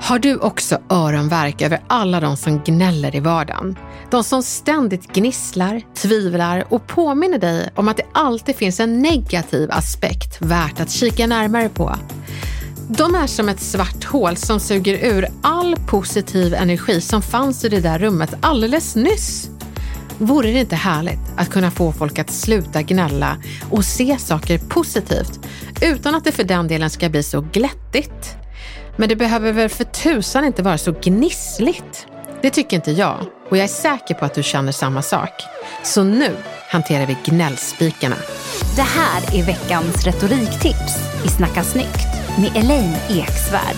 Har du också öronvärk över alla de som gnäller i vardagen? De som ständigt gnisslar, tvivlar och påminner dig om att det alltid finns en negativ aspekt värt att kika närmare på. De är som ett svart hål som suger ur all positiv energi som fanns i det där rummet alldeles nyss. Vore det inte härligt att kunna få folk att sluta gnälla och se saker positivt utan att det för den delen ska bli så glättigt? Men det behöver väl för tusan inte vara så gnissligt? Det tycker inte jag och jag är säker på att du känner samma sak. Så nu hanterar vi gnällspikarna. Det här är veckans retoriktips i Snacka snyggt med Elaine Eksvärd.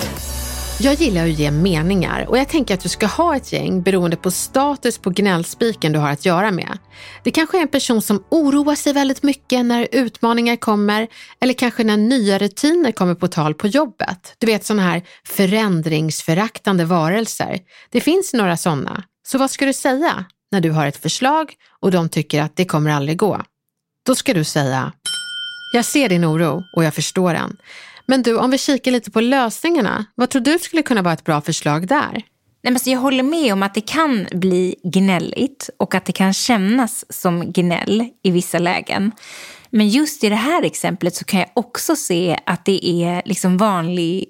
Jag gillar att ge meningar och jag tänker att du ska ha ett gäng beroende på status på gnällspiken du har att göra med. Det kanske är en person som oroar sig väldigt mycket när utmaningar kommer eller kanske när nya rutiner kommer på tal på jobbet. Du vet sådana här förändringsföraktande varelser. Det finns några sådana. Så vad ska du säga när du har ett förslag och de tycker att det kommer aldrig gå? Då ska du säga, jag ser din oro och jag förstår den. Men du, om vi kikar lite på lösningarna, vad tror du skulle kunna vara ett bra förslag där? Nej, men så jag håller med om att det kan bli gnälligt och att det kan kännas som gnäll i vissa lägen. Men just i det här exemplet så kan jag också se att det är liksom vanlig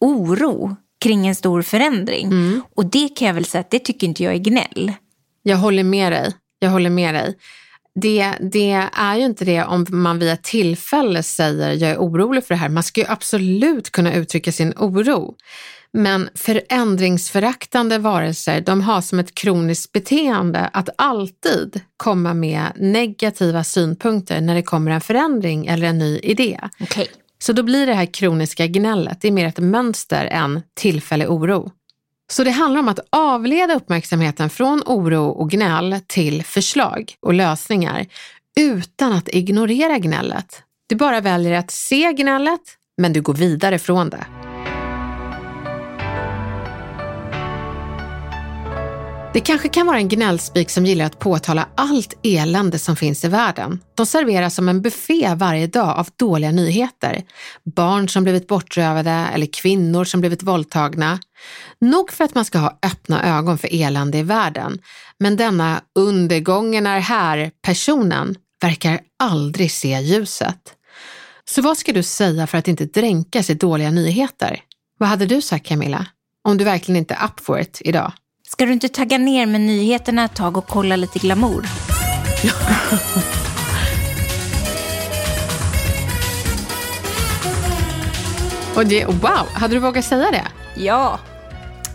oro kring en stor förändring. Mm. Och det kan jag väl säga att det tycker inte jag är gnäll. Jag håller med dig. Jag håller med dig. Det, det är ju inte det om man ett tillfälle säger jag är orolig för det här. Man ska ju absolut kunna uttrycka sin oro. Men förändringsföraktande varelser, de har som ett kroniskt beteende att alltid komma med negativa synpunkter när det kommer en förändring eller en ny idé. Okay. Så då blir det här kroniska gnället, det är mer ett mönster än tillfällig oro. Så det handlar om att avleda uppmärksamheten från oro och gnäll till förslag och lösningar utan att ignorera gnället. Du bara väljer att se gnället, men du går vidare från det. Det kanske kan vara en gnällspik som gillar att påtala allt elände som finns i världen. De serveras som en buffé varje dag av dåliga nyheter. Barn som blivit bortrövade eller kvinnor som blivit våldtagna. Nog för att man ska ha öppna ögon för elände i världen, men denna undergången är här-personen verkar aldrig se ljuset. Så vad ska du säga för att inte dränkas i dåliga nyheter? Vad hade du sagt Camilla? Om du verkligen inte är up for it idag? Ska du inte tagga ner med nyheterna ett tag och kolla lite glamour? och det, wow, hade du vågat säga det? Ja,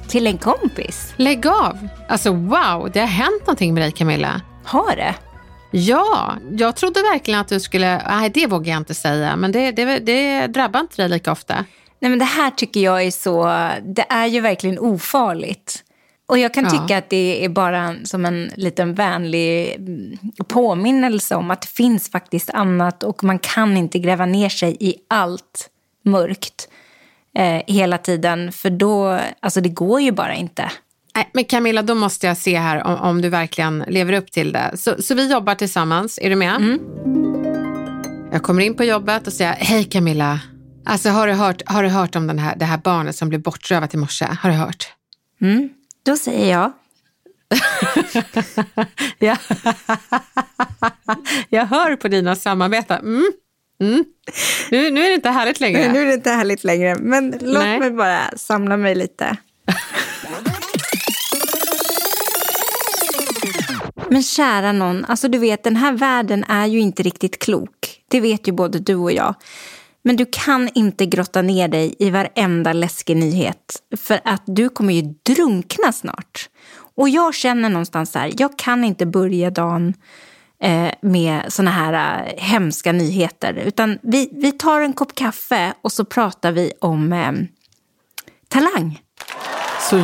till en kompis. Lägg av! Alltså wow, det har hänt någonting med dig Camilla. Har det? Ja, jag trodde verkligen att du skulle, nej det vågar jag inte säga, men det, det, det drabbar inte dig lika ofta. Nej men det här tycker jag är så, det är ju verkligen ofarligt. Och jag kan Ja. tycka att det är bara som en liten vänlig mm, påminnelse om att det finns faktiskt annat och man kan inte gräva ner sig i allt mörkt eh, hela tiden. För då, alltså det går ju bara inte. Nej, men Camilla, då måste jag se här om, om du verkligen lever upp till det. Så, så vi jobbar tillsammans, är du med? Jag kommer in på jobbet och säger, hej Camilla. Alltså har du hört, har du hört om den här, det här barnet som blev bortrövat i morse? Har du hört? Mm. Då säger jag, ja. jag hör på dina samarbeten. Mm. Mm. Nu, nu är det inte härligt längre. Nu är det inte härligt längre, men låt Nej. mig bara samla mig lite. Men kära någon, alltså du vet den här världen är ju inte riktigt klok. Det vet ju både du och jag. Men du kan inte grotta ner dig i varenda läskig nyhet. För att du kommer ju drunkna snart. Och jag känner någonstans så här, jag kan inte börja dagen eh, med såna här eh, hemska nyheter. Utan vi, vi tar en kopp kaffe och så pratar vi om eh, talang. Så,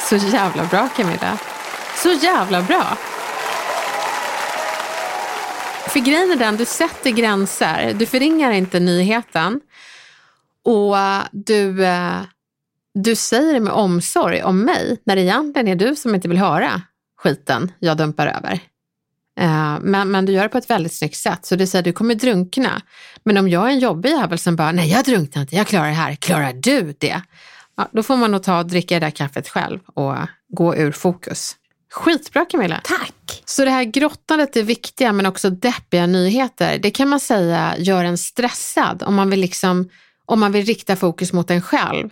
så jävla bra Camilla. Så jävla bra. För grejen är den, du sätter gränser. Du förringar inte nyheten. Och eh, du, eh, du säger det med omsorg om mig, när det egentligen är du som inte vill höra skiten jag dumpar över. Eh, men, men du gör det på ett väldigt snyggt sätt. Så du säger du kommer drunkna. Men om jag är en jobbig jävel som bara, nej jag drunknar inte, jag klarar det här. Klarar du det? Ja, då får man nog ta och dricka det där kaffet själv och gå ur fokus. Skitbra Camilla. Tack! Så det här grottandet är viktiga men också deppiga nyheter. Det kan man säga gör en stressad om man vill, liksom, om man vill rikta fokus mot en själv.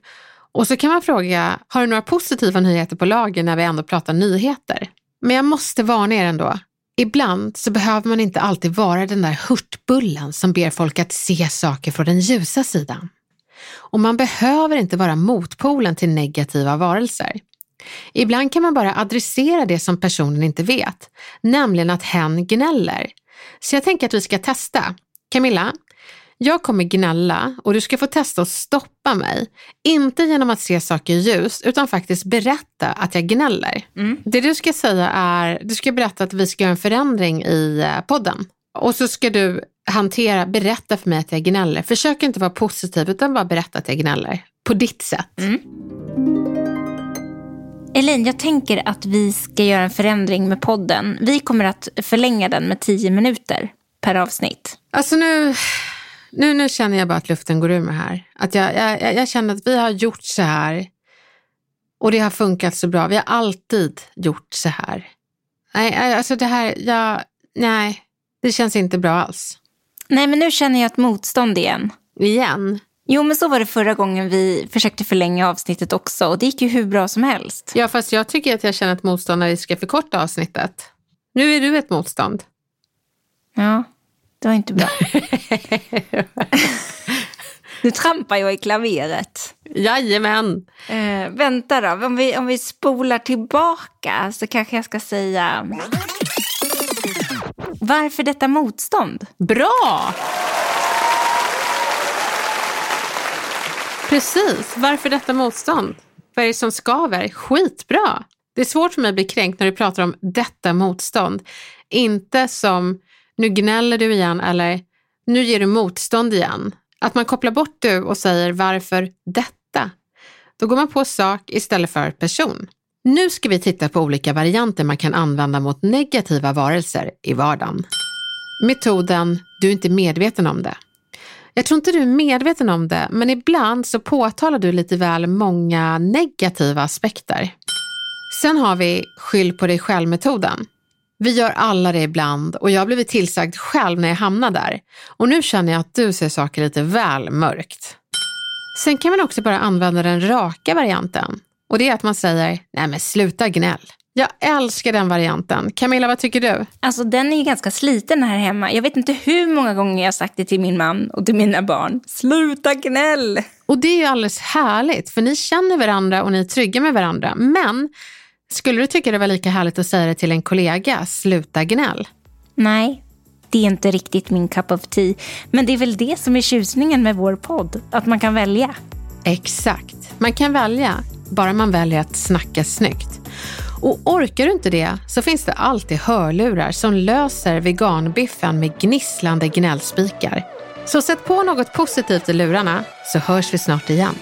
Och så kan man fråga, har du några positiva nyheter på lager när vi ändå pratar nyheter? Men jag måste varna er ändå. Ibland så behöver man inte alltid vara den där hurtbullen som ber folk att se saker från den ljusa sidan. Och man behöver inte vara motpolen till negativa varelser. Ibland kan man bara adressera det som personen inte vet, nämligen att hen gnäller. Så jag tänker att vi ska testa. Camilla, jag kommer gnälla och du ska få testa att stoppa mig. Inte genom att se saker ljust, utan faktiskt berätta att jag gnäller. Det du ska säga är, du ska berätta att vi ska göra en förändring i eh, podden. Och så ska du hantera, berätta för mig att jag gnäller. Försök inte vara positiv, utan bara berätta att jag gnäller. På ditt sätt. Elaine, jag tänker att vi ska göra en förändring med podden. Vi kommer att förlänga den med tio minuter per avsnitt. Alltså nu, nu, nu känner jag bara att luften går ur mig här. Att jag, jag, jag- jag känner att vi har gjort så här och det har funkat så bra. Vi har alltid gjort så här. Nej, alltså det här, jag, nej, det känns inte bra alls. Nej, men nu känner jag ett motstånd igen. Igen. Jo, men så var det förra gången vi försökte förlänga avsnittet också. Och det gick ju hur bra som helst. Ja, fast jag tycker att jag känner ett motstånd när vi ska förkorta avsnittet. Nu är du ett motstånd. Ja, det var inte bra. nu trampar jag i klaveret. Jajamän. Eh, vänta då, om vi, om vi spolar tillbaka så kanske jag ska säga... Varför detta motstånd? Bra! Precis, varför detta motstånd? Vad är det som skaver? Skitbra! Det är svårt för mig att bli kränkt när du pratar om detta motstånd. Inte som nu gnäller du igen eller nu ger du motstånd igen. Att man kopplar bort du och säger varför detta? Då går man på sak istället för person. Nu ska vi titta på olika varianter man kan använda mot negativa varelser i vardagen. Metoden du är inte medveten om det. Jag tror inte du är medveten om det, men ibland så påtalar du lite väl många negativa aspekter. Sen har vi skyll på dig själv-metoden. Vi gör alla det ibland och jag har blivit tillsagd själv när jag hamnar där. Och nu känner jag att du ser saker lite väl mörkt. Sen kan man också bara använda den raka varianten. Och det är att man säger, nej men sluta gnäll. Jag älskar den varianten. Camilla, vad tycker du? Alltså den är ju ganska sliten här hemma. Jag vet inte hur många gånger jag har sagt det till min man och till mina barn. Sluta gnäll! Och det är ju alldeles härligt, för ni känner varandra och ni är trygga med varandra. Men skulle du tycka det var lika härligt att säga det till en kollega, sluta gnäll? Nej, det är inte riktigt min cup of tea. Men det är väl det som är tjusningen med vår podd. Att man kan välja. Exakt. Man kan välja, bara man väljer att snacka snyggt. Och orkar du inte det så finns det alltid hörlurar som löser veganbiffen med gnisslande gnällspikar. Så sätt på något positivt i lurarna så hörs vi snart igen.